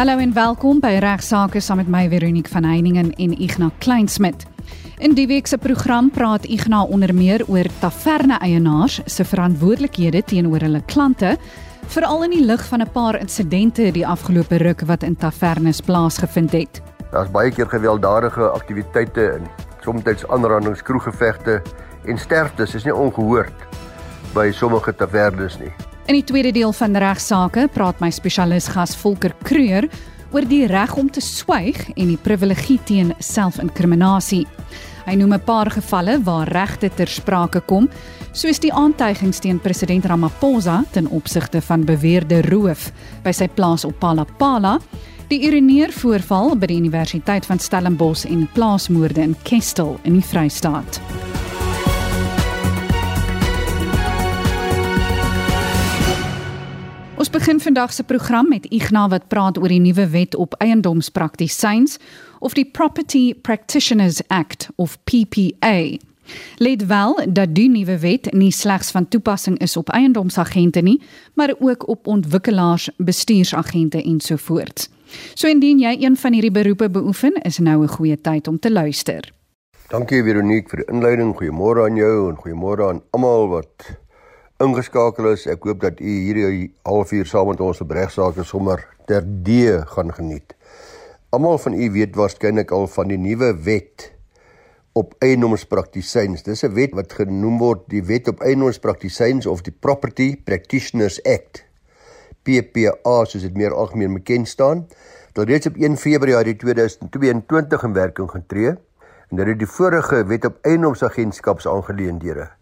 Hallo en welkom by Regsake saam met my Veronique van Heiningen en Ignas Kleinsmid. In die week se program praat Ignas onder meer oor taverne-eienaars se verantwoordelikhede teenoor hulle klante, veral in die lig van 'n paar insidente die afgelope ruk wat in tavernes plaasgevind het. Daar's baie keer gewelddadige aktiwiteite en soms aanrandings, kroeggevegte en sterftes is nie ongehoord by sommige tavernes nie. In die tweede deel van regsaake praat my spesialis gas Volker Kreur oor die reg om te swyg en die privilegie teen selfinkriminasie. Hy noem 'n paar gevalle waar regte ter sprake kom, soos die aantuigings teen president Ramaphosa ten opsigte van beweerde roof by sy plaas op Palapala, die urineer voorval by die Universiteit van Stellenbosch en plaasmoorde in Kestel in die Vrystaat. Ons begin vandag se program met Ignas wat praat oor die nuwe wet op eiendomspraktisyns of die Property Practitioners Act of PPA. Let wel dat die nuwe wet nie slegs van toepassing is op eiendomsagente nie, maar ook op ontwikkelaars, bestuursagente ensovoorts. So indien jy een van hierdie beroepe beoefen, is nou 'n goeie tyd om te luister. Dankie Veronique vir die inleiding. Goeiemôre aan jou en goeiemôre aan almal wat ingeskakel is. Ek hoop dat u hierdie halfuur saam met ons op regsaake sommer ter D gaan geniet. Almal van u weet waarskynlik al van die nuwe wet op eiendomspraktisyns. Dis 'n wet wat genoem word die Wet op Eiendomspraktisyns of die Property Practitioners Act. PPA soos dit meer algemeen bekend staan. Dit reeds op 1 Februarie 2022 in werking getree en dit het die vorige Wet op Eiendomsagentskapsaangeleenthede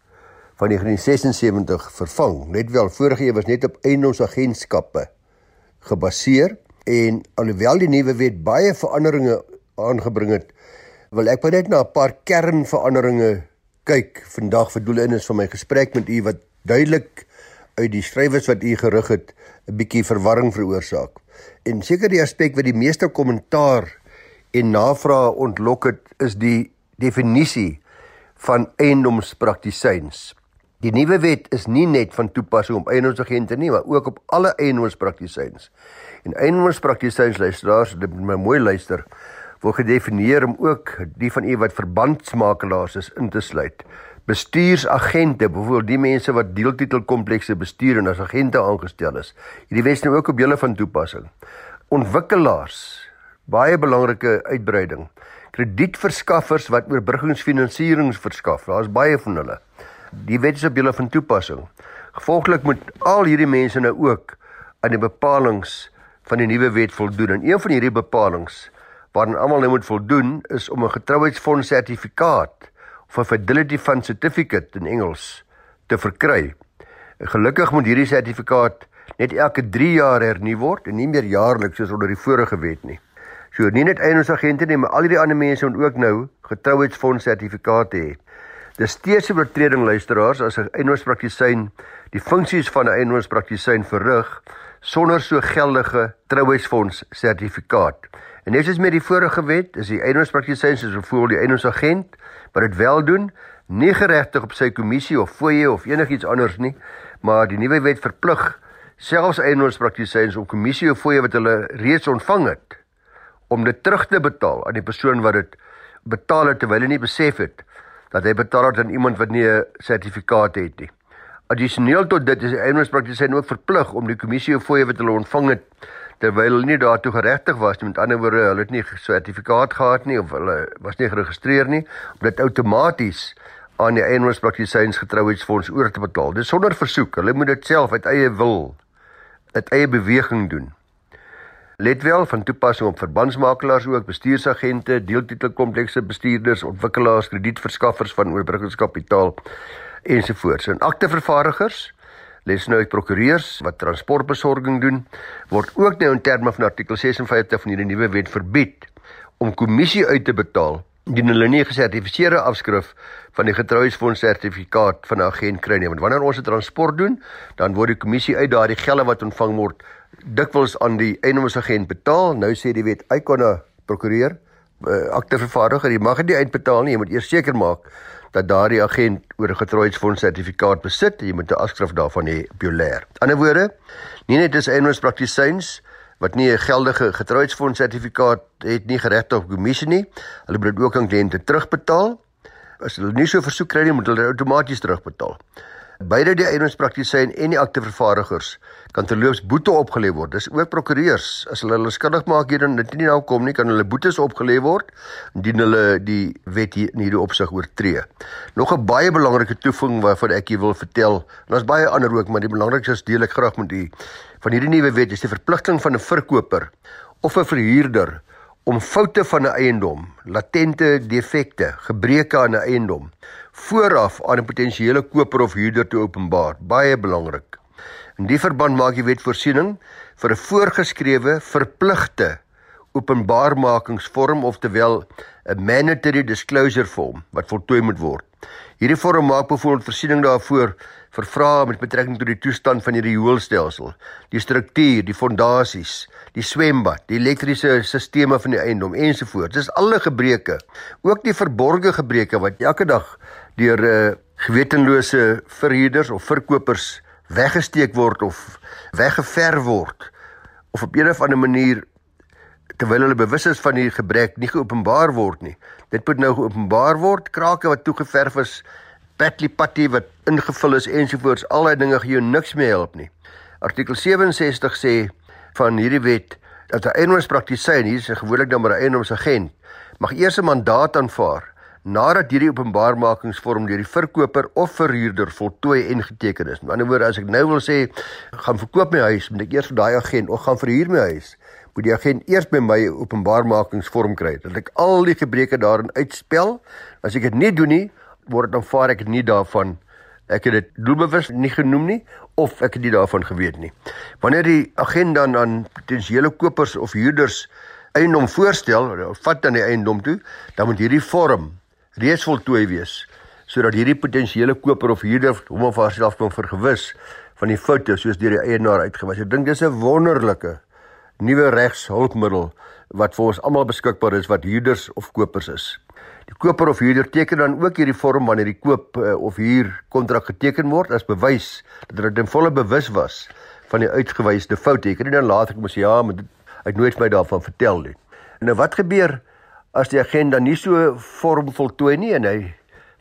van 1976 vervang. Net wel vorige eeu was net op eiendomsagentskappe gebaseer en alhoewel die nuwe wet baie veranderinge aangebring het, wil ek net na 'n paar kernveranderinge kyk vandag vir doele in is van my gesprek met u wat duidelik uit die skrywes wat u gerig het 'n bietjie verwarring veroorsaak. En seker die aspek wat die meeste kommentaar en navrae ontlok het is die definisie van eiendomspraktisyns. Die nuwe wet is nie net van toepassing op eienaarsagente nie, maar ook op alle eienaarspraktisiens. En eienaarspraktisiens luisteraars, dit moet my mooi luister, word gedefinieer om ook die van u wat verbandsmakelaars is in te sluit. Bestuursagente, byvoorbeeld die mense wat deeltitelkomplekse bestuur en as agente aangestel is. Hierdie wet is nou ook op julle van toepassing. Ontwikkelaars, baie belangrike uitbreiding. Kredietverskaffers wat oorbruggingsfinansiering verskaf. Daar's baie van hulle die wet is op julle van toepassing. Gevolglik moet al hierdie mense nou ook aan die bepalinge van die nuwe wet voldoen. En een van hierdie bepalinge waaraan almal nou moet voldoen is om 'n getrouheidsfonds sertifikaat of 'n fidelity fund certificate in Engels te verkry. Gelukkig moet hierdie sertifikaat net elke 3 jaar hernu word en nie meer jaarliks soos onder die vorige wet nie. So nie net eienaarsagente nie, maar al die ander mense moet ook nou getrouheidsfonds sertifikate hê. Dis steeds 'n oortreding luisteraars as 'n eienaarspraktisyn die funksies van 'n eienaarspraktisyn verrig sonder so geldige trouheidsfonds sertifikaat. En net soos met die vorige wet, is die eienaarspraktisyn soos byvoorbeeld die eienaaragent wat dit wel doen, nie geregtig op sy kommissie of fooie of enigiets anders nie, maar die nuwe wet verplig selfs eienaarspraktisyns om kommissie of fooie wat hulle reeds ontvang het om dit terug te betaal aan die persoon wat dit betaal het terwyl hy nie besef het dat hy betaal het aan iemand wat nie 'n sertifikaat het nie. Addisioneel tot dit is die eiendomspraktisyn ook verplig om die kommissie of fooie wat hulle ontvang het terwyl hulle nie daartoe geregtig was nie, met ander woorde, hulle het nie 'n sertifikaat gehad nie of hulle was nie geregistreer nie, om dit outomaties aan die eiendomspraksisyns getrouheidsfonds oor te betaal. Dis sonder versoek. Hulle moet dit self uit eie wil, uit eie beweging doen. Let wel van toepassing op verbandsmakelaars ook bestuursagente, deeltitelkomplekse bestuurders, ontwikkelaars, kredietverskaffers van oorbrugingskapitaal ensovoorts. En aktevervaardigers, les nou uit prokureurs wat transportbesorging doen, word ook nou in terme van artikel 56 van hierdie nuwe wet verbied om kommissie uit te betaal indien hulle nie gesertifiseerde afskrif van die getrouheidsfonds sertifikaat van 'n agent kry nie. Want wanneer ons 'n transport doen, dan word die kommissie uit daardie gelde wat ontvang word dikwels aan die eiendomsagent betaal. Nou sê die wet, hy kon 'n prokureur, uh, aktevervaardiger, jy mag dit nie uitbetaal nie. Jy moet eers seker maak dat daardie agent oor 'n getrouheidsfonds sertifikaat besit. Jy moet 'n afskrif daarvan hê op jou leer. In ander woorde, nie net is eiendomspraktisyns wat nie 'n geldige getrouheidsfonds sertifikaat het nie geregtig op kommissie nie. Hulle moet dit ook aan kliënte terugbetaal. As hulle nie so versoek kry nie, moet hulle outomaties terugbetaal. Beide die eiendomspraktisyn en die aktevervaardigers kan terloops boete opgelê word. Dis ook prokureurs as hulle hulle skuldig maak hier en dit nie nou kom nie, kan hulle boetes opgelê word indien hulle die wet hier in hierdie opsig oortree. Nog 'n baie belangrike toevoeging waarvan ek hier wil vertel. En daar's baie ander ook, maar die belangrikste is deel ek graag met u. Van hierdie nuwe wet is die verpligting van 'n verkoper of 'n verhuurder om foute van 'n eiendom, latente defekte, gebreke aan 'n eiendom vooraf aan 'n potensiële koper of huurder te openbaar. Baie belangrik. In die verband maak die wet voorsiening vir 'n voorgeskrewe verpligte openbaarmakingsvorm of terwyl 'n mandatory disclosure form wat voltooi moet word. Hierdie vorm maak byvoorbeeld voorsiening daarvoor vir vrae met betrekking tot die toestand van die rioolstelsel, die struktuur, die fondasies, die swembad, die elektriese sisteme van die eiendom ensovoorts. Dis alle gebreke, ook die verborgde gebreke wat elke dag deur uh, gewetenlose verhuurders of verkopers weggesteek word of weggever word of op 'n of ander manier terwyl hulle bewus is van die gebrek nie geopenbaar word nie. Dit moet nou geopenbaar word. Krake wat toegeverf is, patly patty wat ingevul is ensovoorts, al daai dinge gaan jou niks meer help nie. Artikel 67 sê van hierdie wet dat 'n eiendomspraktisyn, hier is 'n gewoonlik dan maar 'n eiendomsagent, mag eers 'n mandaat aanvaar nadat hierdie openbaarmakingsvorm deur die verkoper of verhuurder voltooi en geteken is. Met ander woorde, as ek nou wil sê gaan verkoop my huis, moet ek eers vir daai agent of gaan verhuur my huis, moet die agent eers by my openbaarmakingsvorm kry dat ek al die gebreke daarin uitspel. As ek dit nie doen nie, word dit aanvaar ek nie daarvan ek het dit doelbewus nie genoem nie of ek het nie daarvan geweet nie. Wanneer die agent dan aan potensiële kopers of huurders eiendom voorstel, vat dan die eiendom toe, dan moet hierdie vorm reeds voltooi wees sodat hierdie potensiële koper of huurder hom of haarself kan vergewis van die foute soos deur die eienaar uitgewys. Ek dink dis 'n wonderlike nuwe regshulpmiddel wat vir ons almal beskikbaar is wat huurders of kopers is. Die koper of huurder teken dan ook hierdie vorm wanneer die koop uh, of huur kontrak geteken word as bewys dat hulle ten volle bewus was van die uitgewyse foute. Ek kan nie dan later kom sê ja, maar dit het nooit my daarvan vertel nie. Nou wat gebeur as die agenda nie so vorm voltooi nie en hy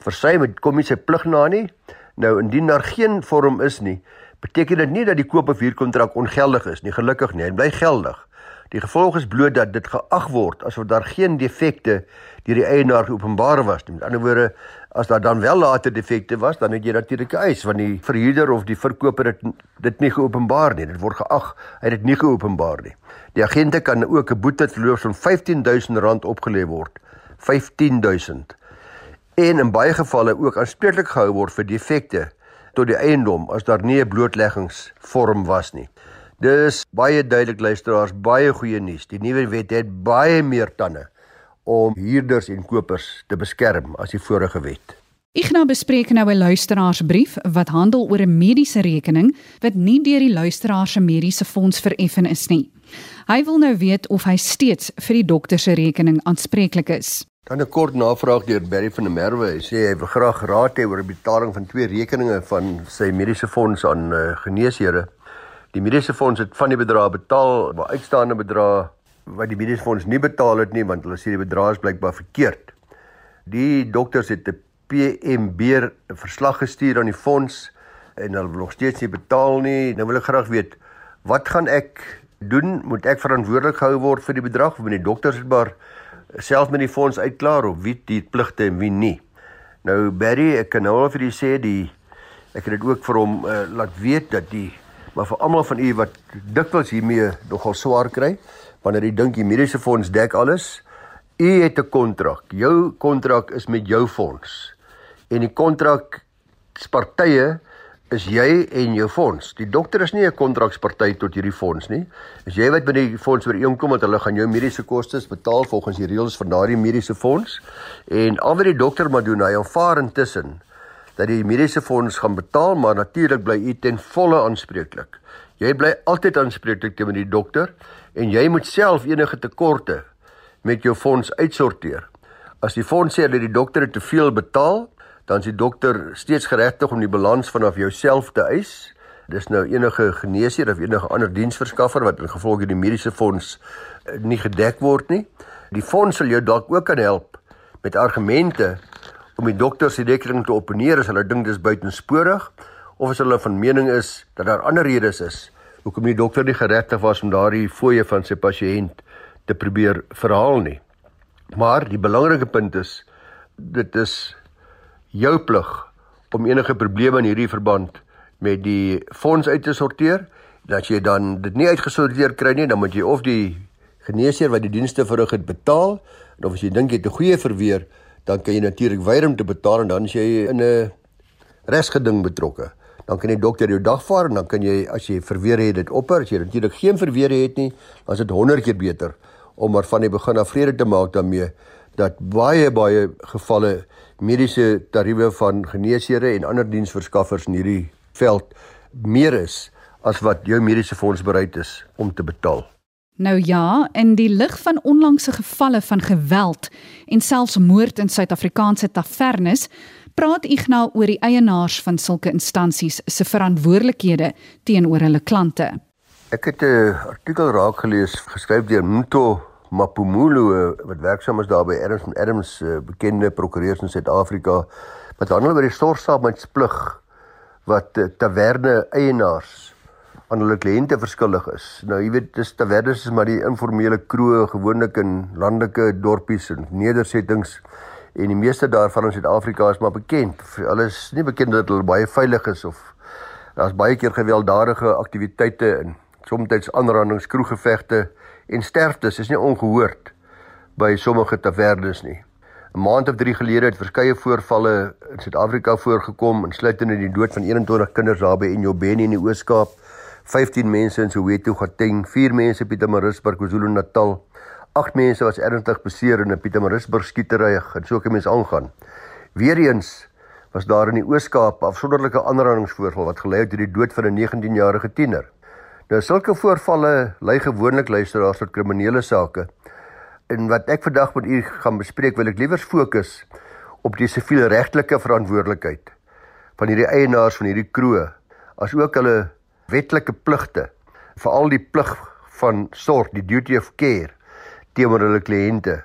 versy met kom nie sy plig na nie. Nou indien daar geen vorm is nie, beteken dit nie dat die koop of huurkontrak ongeldig is nie. Gelukkig nie, hy bly geldig. Die gevolg is bloot dat dit geag word asof daar geen defekte deur die eienaar geopenbaar was nie. Met ander woorde, as daar dan wel later defekte was, dan het jy natuurlik 'n eis want die verhuurder of die verkoper het dit nie geopenbaar nie. Dit word geag hy het dit nie geopenbaar nie. Die agente kan ook 'n boete verloor van R15000 opgelê word. 15000. En in baie gevalle ook aanspreeklik gehou word vir defekte tot die eiendom as daar nie 'n blootleggingsvorm was nie. Dis baie duidelik luisteraars, baie goeie nuus. Die nuwe wet het baie meer tande om huurders en kopers te beskerm as die vorige wet. Ek nou bespreek nou 'n luisteraarsbrief wat handel oor 'n mediese rekening wat nie deur die luisteraar se mediese fonds vereffen is nie. Hy wil nou weet of hy steeds vir die dokter se rekening aanspreeklik is. Dan 'n kort navraag deur Barry van der Merwe. Hy sê hy wil graag raad hê oor die betaling van twee rekeninge van sy mediese fonds aan uh, geneeshere. Die mediese fonds het van die bedrag betaal, maar uitstaande bedrag wat die mediese fonds nie betaal het nie want hulle sê die bedrag is blykbaar verkeerd. Die dokters het 'n PMB verslag gestuur aan die fonds en hulle wil nog steeds nie betaal nie. Nou wil ek graag weet, wat gaan ek doen? Moet ek verantwoordelik gehou word vir die bedrag of moet die dokters dit maar self met die fonds uitklaar of wie die pligte en wie nie? Nou Barry, ek kan nou al vir u sê die ek het dit ook vir hom uh, laat weet dat die maar vir almal van u wat dikwels hiermee nogal swaar kry wanneer jy dink die mediese fonds dek alles, u het 'n kontrak. Jou kontrak is met jou fonds en die kontrakspartye is jy en jou fonds. Die dokter is nie 'n kontraksparty tot hierdie fonds nie. As jy wat by die fonds ooreenkom dat hulle gaan jou mediese kostes betaal volgens die reëls van daardie mediese fonds en al wat die dokter moet doen, hy aanvaar intussen dat die mediese fonds gaan betaal, maar natuurlik bly u ten volle aanspreeklik. Jy bly altyd aanspreeklik teenoor die dokter en jy moet self enige tekorte met jou fonds uitsorteer. As die fonds sê dat die dokter te veel betaal, dan is die dokter steeds geregtig om die balans vanaf jouself te eis Dis nou enige geneesheer of enige ander diensverskaffer wat in gevolg die mediese fonds eh, nie gedek word nie. Die fonds sal jou dalk ook kan help met argumente om die dokter se rekening te opponeer as hulle dink dis buitensporig of as hulle van mening is dat daar ander redes is hoekom die dokter nie geregtig was om daardie fooie van sy pasiënt te probeer verhaal nie. Maar die belangrike punt is dit is jou plig om enige probleme in hierdie verband met die fonds uit te sorteer. As jy dan dit nie uitgesorteer kry nie, dan moet jy of die geneesheer wat die dienste verrig het betaal, of as jy dink jy het 'n goeie verweer, dan kan jy natuurlik weier om te betaal en dan is jy in 'n resgeding betrokke. Dan kan die dokter jou dagvaar en dan kan jy as jy verweer het dit opper, as jy natuurlik geen verweer het nie, dan is dit 100 keer beter om maar van die begin af vrede te maak daarmee dat baie baie gevalle mediese tariewe van geneesere en ander diensverskaffers in hierdie veld meer is as wat jou mediese fonds bereid is om te betaal. Nou ja, in die lig van onlangse gevalle van geweld en selfs moord in Suid-Afrikaanse tavernes, praat Ignas oor die eienaars van sulke instansies se verantwoordelikhede teenoor hulle klante. Ek het 'n artikel raak gelees geskryf deur Mto Mapumulo wat werksaam is daar by Adams and Adams eh, bekende prokureurs in Suid-Afrika wat handel oor die sorgsaamheidsplig wat eh, taverne eienaars aan hulle kliënte verskuldig is. Nou jy weet dis tavernes is maar die informele kroë gewoonlik in landelike dorpies en nedersettings en die meeste daarvan in Suid-Afrika is maar bekend. Hulle is nie bekend dat hulle baie veilig is of daar's baie keer gewelddadige aktiwiteite en soms aanrandings, kroeggevegte en sterftes is nie ongehoord by sommige tavernes nie. 'n Maand of 3 gelede het verskeie voorvalle in Suid-Afrika voorgekom, insluitende die dood van 21 kinders daar by Enyobeni in die Oos-Kaap, 15 mense in Soweto, Gauteng, 4 mense in Pietermaritzburg, KwaZulu-Natal, 8 mense was ernstig beseer in 'n Pietermaritzburg skietery en so 'n mens aangaan. Weereens was daar in die Oos-Kaap afsonderlike aanrandingsvoorval wat gelei het tot die dood van 'n 19-jarige tiener. Nou sulke voorvalle lei gewoonlik luisteraars tot kriminele sake. En wat ek vandag met u gaan bespreek, wil ek liewer fokus op die sivielregtelike verantwoordelikheid van hierdie eienaars van hierdie kroë, asook hulle wetlike pligte, veral die plig van sorg, die duty of care teenoor hulle kliënte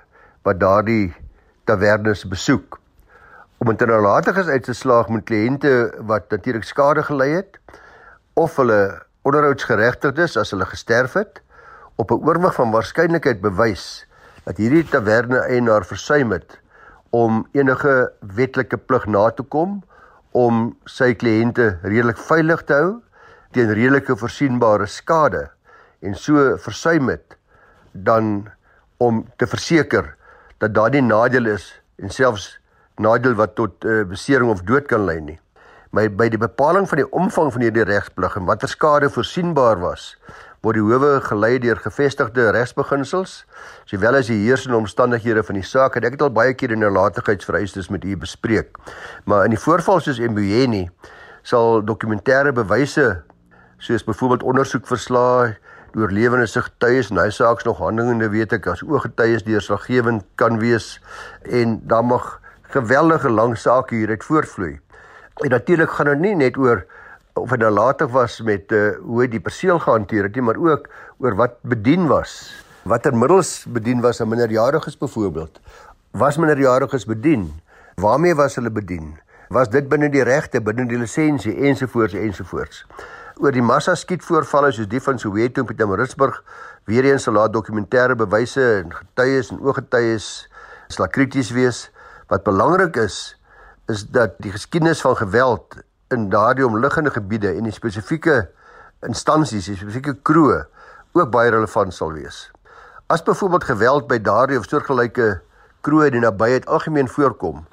wat daardie tavernes besoek. Om in 'n nalatiges uit te slaag met kliënte wat natuurlik skade gely het of hulle onderhoudsgeregtigdes as hulle gesterf het op 'n oorwig van waarskynlikheid bewys dat hierdie taverne eienaar versuim het om enige wetlike plig na te kom om sy kliënte redelik veilig te hou teen redelike voorsienbare skade en so versuim het dan om te verseker dat daar nie nadeel is en selfs nadeel wat tot uh, besering of dood kan lei nie. My by die bepaling van die omvang van hierdie regsplig en watter skade voorsienbaar was word die howe gelei deur gevestigde regsbeginsels sowel as die heersende omstandighede van die saak en ek het al baie keer in nalatigheidsvereistes met u bespreek. Maar in die voorval soos Mbuyeni sal dokumentêre bewyse soos byvoorbeeld ondersoekverslae deur lewende sigtuies en hy saaks nog handelende weet ek as ooggetuies deurslaggewend kan wees en dan mag geweldige lang sake hieruit voortvloei En natuurlik gaan dit nie net oor of dit nalatig was met uh, hoe die perseel gehanteer het nie, maar ook oor wat bedien was. Watter middels bedien was aan minderjariges byvoorbeeld? Was minderjariges bedien? Waarmee was hulle bedien? Was dit binne die regte, binne die lisensie ensovoorts ensovoorts? Oor die massa skietvoorvalle soos die van Soweto en Pietermaritzburg, weer eens sal daar dokumentêre bewyse en getuies en ooggetuies sal krities wees. Wat belangrik is, is dat die geskiedenis van geweld in daardie omliggende gebiede en die spesifieke instansies, die spesifieke kroë ook baie relevant sal wees. As byvoorbeeld geweld by daardie of soortgelyke kroë in die nabyheid algemeen voorkom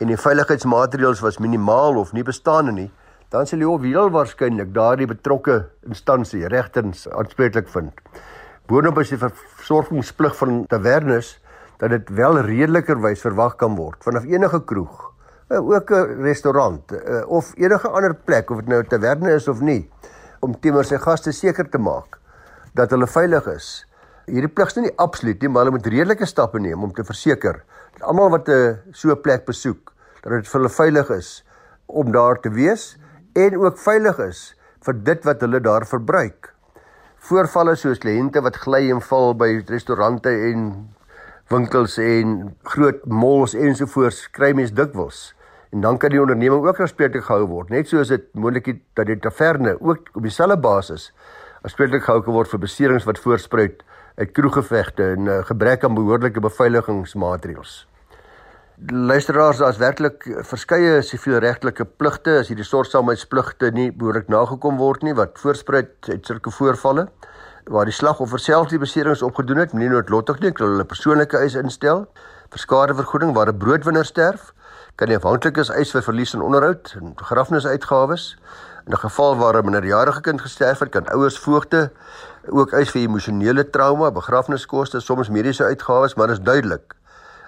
en die veiligheidsmaatreëls was minimaal of nie bestaande nie, dan sal jy heel waarskynlik daardie betrokke instansie regtens aanspreeklik vind. Boonop is die versorgingsplig van tavernes dat dit wel redelikerwys verwag kan word vanaf enige kroeg uh, ook 'n restaurant uh, of enige ander plek of dit nou 'n taverne is of nie om teenoor sy gaste seker te maak dat hulle veilig is. Hierdie plig is nie absoluut nie, maar hulle moet redelike stappe neem om te verseker dat almal wat 'n uh, so 'n plek besoek, dat dit vir hulle veilig is om daar te wees en ook veilig is vir dit wat hulle daar verbruik. Voorvalle soos kliënte wat gly en val by restaurante en winkels en groot malls ensovoorts kry mens dikwels. En dan kan die onderneming ook aanspreeklik gehou word, net soos dit moontlik is dat die taverne ook op dieselfde basis aanspreeklik gehou kan word vir beserings wat voorspruit uit kroeggevegte en uh, gebrek aan behoorlike beveiligingsmaatreëls. Luisteraars, daar's werklik verskeie sivielregtelike pligte as hierdie sorgsaamheidspligte nie behoorlik nagekom word nie wat voorspruit uit sulke voorvalle waar die slagoffer self die beserings opgedoen het, nie noodlottig nie, hulle persoonlike eis instel vir skadevergoeding waar 'n broodwinner sterf, kan die afhanklikes eis vir verlies aan onderhoud en begrafnisuitgawes. In 'n geval waar 'n minderjarige kind gesterf het, kan ouers voogte ook eis vir emosionele trauma, begrafniskoste, soms mediese uitgawes, maar dit is duidelik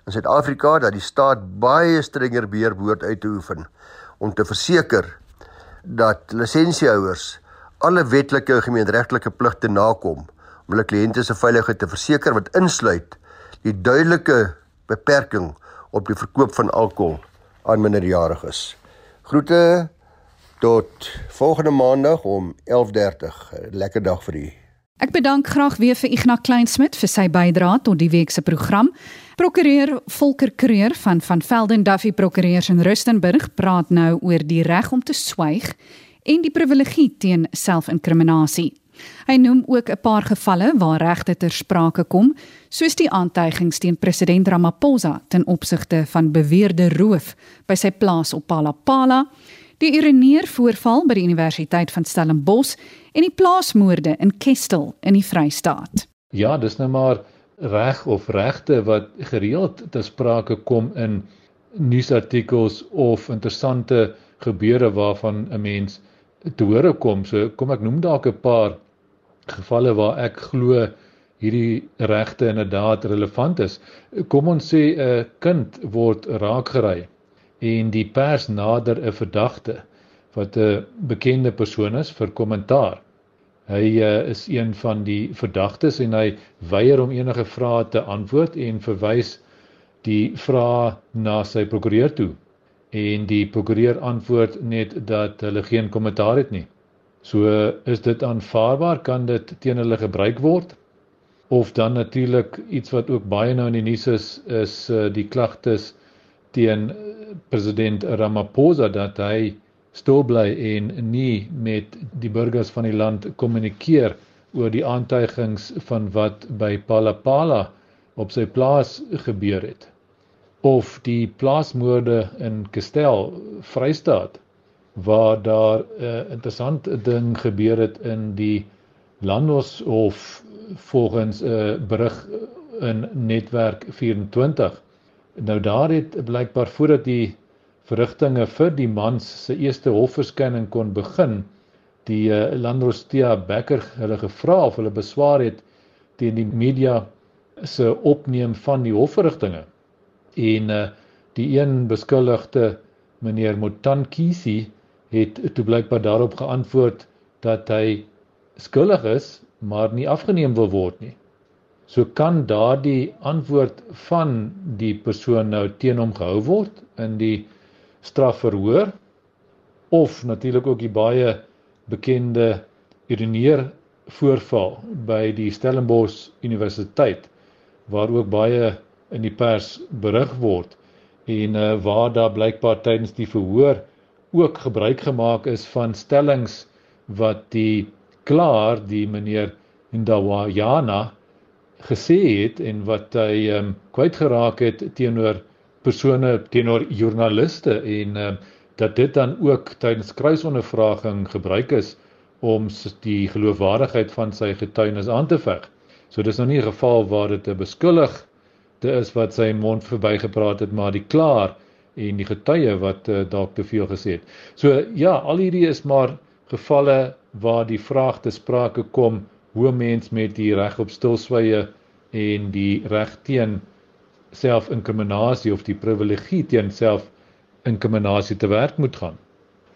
in Suid-Afrika dat die staat baie strenger beheer behoort uit te oefen om te verseker dat lisensiehouers alle wetlike en gemeenregtelike pligte nakom om hulle kliënte se veiligheid te verseker wat insluit die duidelike beperking op die verkoop van alkohol aan minderjariges. Groete tot volgende maandag om 11:30. Lekker dag vir u. Ek bedank graag weer vir Ignas Kleinsmid vir sy bydrae tot die week se program. Prokureur Volker Kreer van van Velden Duffy Prokureurs in Rustenburg praat nou oor die reg om te swyg en die privilegie teen selfinkriminasie. Hy noem ook 'n paar gevalle waar regte ter sprake kom, soos die aantuigings teen president Ramaphosa ten opsigte van beweerde roof by sy plaas op Palapala. Die Ireneer voorval by die Universiteit van Stellenbosch en die plaasmoorde in Kestel in die Vrystaat. Ja, dis nou maar reg of regte wat gereeld te sprake kom in nuusartikels of interessante gebeure waarvan 'n mens te hore kom. So kom ek noem dalk 'n paar gevalle waar ek glo hierdie regte inderdaad relevant is. Kom ons sê 'n kind word raakgery en die pers nader 'n verdagte wat 'n bekende persoon is vir kommentaar. Hy uh, is een van die verdagtes en hy weier om enige vrae te antwoord en verwys die vrae na sy prokureur toe. En die prokureur antwoord net dat hulle geen kommentaar het nie. So is dit aanvaarbaar kan dit teen hulle gebruik word of dan natuurlik iets wat ook baie nou in die nuus is is uh, die klagtes teen president Ramaphosa dat hy stil bly en nie met die burgers van die land kommunikeer oor die aantuigings van wat by Palapala op sy plaas gebeur het. Of die plaasmoorde in Kestel Vrystaat waar daar 'n uh, interessante ding gebeur het in die Landbouhof volgens 'n uh, berig in netwerk 24 Nou daar het blykbaar voordat die verrigtinge vir die man se eerste hofverskyning kon begin, die uh, Landrostia Becker hulle gevra of hulle beswaar het teen die media se opneem van die hofverrigtinge. En uh, die een beskuldigde meneer Motankisi het toe blykbaar daarop geantwoord dat hy skuldig is, maar nie afgeneem wil word nie. So kan daardie antwoord van die persoon nou teen hom gehou word in die strafverhoor of natuurlik ook die baie bekende Ireneer voorval by die Stellenbosch Universiteit waar ook baie in die pers berig word en uh, waar daar blykbaar tydens die verhoor ook gebruik gemaak is van stellings wat die klaar die meneer Ndawayana gesê het en wat hy ehm um, kwyt geraak het teenoor persone teenoor joernaliste en ehm um, dat dit dan ook tydens kruisondervraging gebruik is om die geloofwaardigheid van sy getuienis aan te veg. So dis nou nie 'n geval waar dit 'n beskuldigde is wat sy mond verbygepraat het, maar die klaar en die getuie wat uh, dalk te veel gesê het. So ja, al hierdie is maar gevalle waar die vraag te sprake kom hoe mens met die reg op stilswye en die reg teen selfinkriminasie of die privilegie teen selfinkriminasie te werk moet gaan.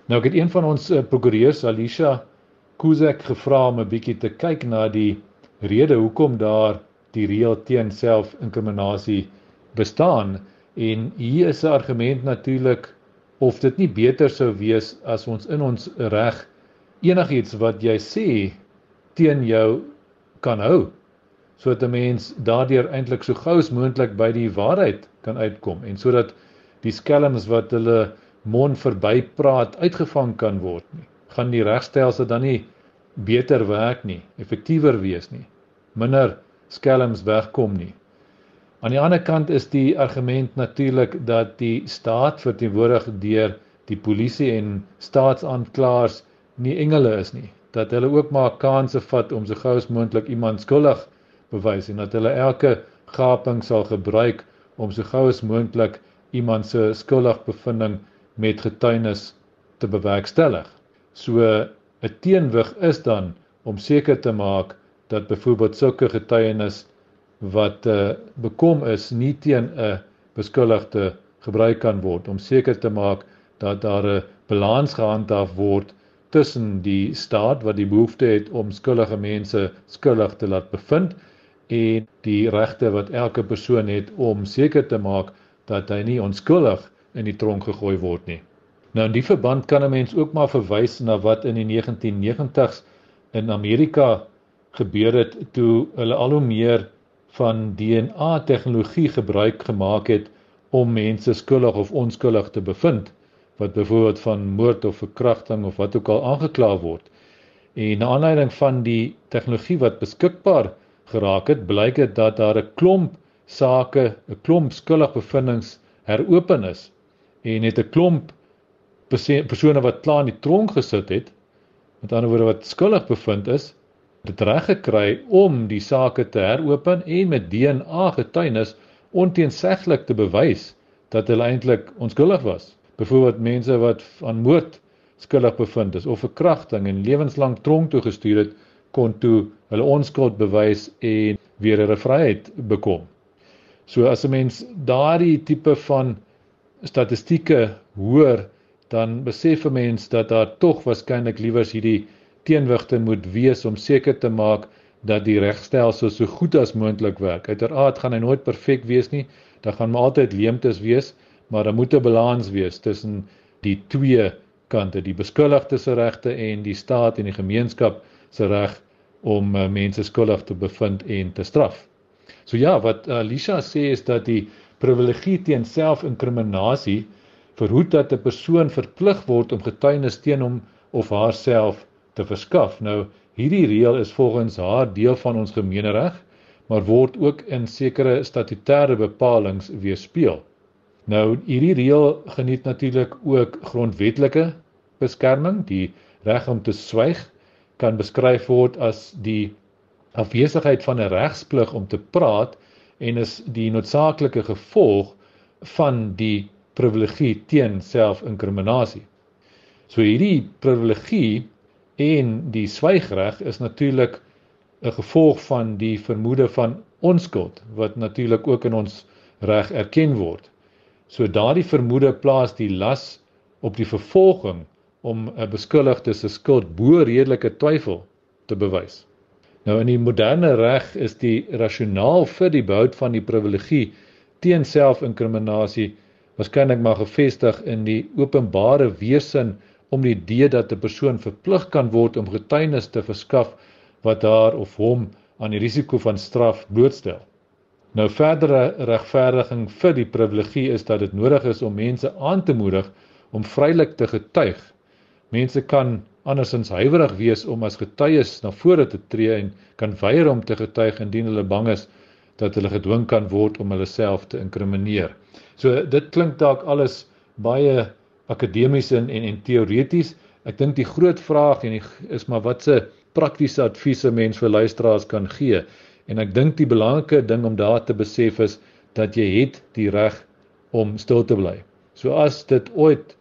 Nou ek het een van ons uh, prokureurs Alicia Kuzek gevra om 'n bietjie te kyk na die rede hoekom daar die reël teen selfinkriminasie bestaan en hier is 'n argument natuurlik of dit nie beter sou wees as ons in ons reg enigiets wat jy sê teen jou kan hou sodat 'n mens daardeur eintlik so gou as moontlik by die waarheid kan uitkom en sodat die skelms wat hulle mond verby praat uitgevang kan word nie. Gaan die regstelsel dan nie beter werk nie effektiewer wees nie minder skelms wegkom nie. Aan die ander kant is die argument natuurlik dat die staat verteenwoordig deur die polisie en staatsaanklaers nie engele is nie dat hulle ook maar kansse vat om so gou as moontlik iemand skuldig bewys en dat hulle elke gaping sal gebruik om so gou as moontlik iemand se skuldig bevinding met getuienis te bewerkstellig. So 'n teenwig is dan om seker te maak dat byvoorbeeld sulke getuienis wat uh, bekom is nie teen 'n beskuldigde gebruik kan word om seker te maak dat daar 'n balans gehandhaaf word tussen die staat wat die behoefte het om skuldige mense skuldig te laat bevind en die regte wat elke persoon het om seker te maak dat hy nie onskuldig in die tronk gegooi word nie. Nou in die verband kan 'n mens ook maar verwys na wat in die 1990s in Amerika gebeur het toe hulle al hoe meer van DNA tegnologie gebruik gemaak het om mense skuldig of onskuldig te bevind wat byvoorbeeld van moord of verkrachting of wat ook al aangekla word. En na aanleiding van die tegnologie wat beskikbaar geraak het, blyk dit dat daar 'n klomp sake, 'n klomp skuldige bevindinge heropen is en het 'n klomp persone wat klaar in die tronk gesit het, met ander woorde wat skuldig bevind is, dit reg gekry om die sake te heropen en met DNA getuienis onteenseglik te bewys dat hulle eintlik onskuldig was byvoorbeeld mense wat aan moord skuldig bevind is of verkrachting en lewenslang tronk toe gestuur het kon toe hulle onskuld bewys en weer hulle vryheid bekom. So as 'n mens daardie tipe van statistieke hoor, dan besef 'n mens dat daar tog waarskynlik liewers hierdie teenwigte moet wees om seker te maak dat die regstelsel so goed as moontlik werk. Uiteraard gaan hy nooit perfek wees nie. Daar gaan maar altyd leemtes wees, maar daar moet 'n balans wees tussen die twee kante, die beskuldigde se regte en die staat en die gemeenskap se reg om uh, mense skuldig te bevind en te straf. So ja, wat Alicia uh, sê is dat die privilegie teen selfinkriminasie verhoed dat 'n persoon verplig word om getuienis teen hom of haarself te verskaf. Nou, hierdie reël is volgens haar deel van ons gemeenereg, maar word ook in sekere statutêre bepalinge weerspieël. Nou hierdie reël geniet natuurlik ook grondwetlike beskerming. Die reg om te swyg kan beskryf word as die afwesigheid van 'n regsplig om te praat en is die noodsaaklike gevolg van die privilegie teen selfinkriminasie. So hierdie privilegie en die swygreg is natuurlik 'n gevolg van die vermoede van onskuld wat natuurlik ook in ons reg erken word. So daardie vermoede plaas die las op die vervolging om 'n beskuldigde se skuld bo redelike twyfel te bewys. Nou in die moderne reg is die rasionaal vir die behoud van die privilegie teen selfinkriminasie waarskynlik maar gefestig in die openbare wesen om die idee dat 'n persoon verplig kan word om getuienis te verskaf wat haar of hom aan die risiko van straf blootstel. Nou verdere regverdiging vir die privilegie is dat dit nodig is om mense aan te moedig om vrylik te getuig. Mense kan andersins huiwerig wees om as getuies na vore te tree en kan weier om te getuig indien hulle bang is dat hulle gedwing kan word om hulle self te inkrimineer. So dit klink dalk alles baie akademies en en, en teoreties. Ek dink die groot vraag en die, is maar watse praktiese adviese mens vir luisteraars kan gee. En ek dink die belangrike ding om daar te besef is dat jy het die reg om stil te bly. So as dit ooit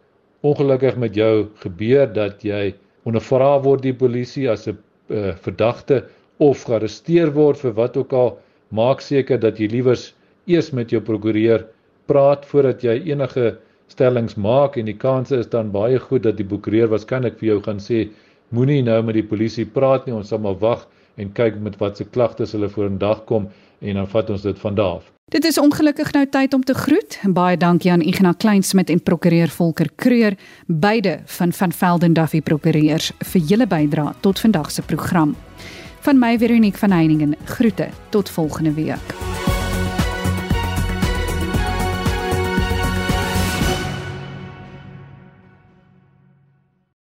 ongelukkig met jou gebeur dat jy ondervra word die polisie as 'n uh, verdagte of gearresteer word vir wat ook al, maak seker dat jy liewers eers met jou prokureur praat voordat jy enige stellings maak en die kans is dan baie goed dat die prokureur waarskynlik vir jou gaan sê Moenie nou met die polisie praat nie, ons sal maar wag en kyk met watse klagtes hulle vorendag kom en dan vat ons dit van daar af. Dit is ongelukkig nou tyd om te groet. Baie dankie aan Ignas Kleinsmid en prokureur Volker Kreur, beide van van Velden Duffy Prokureurs vir julle bydrae tot vandag se program. Van my Veronique van Heiningen groete tot volgende week.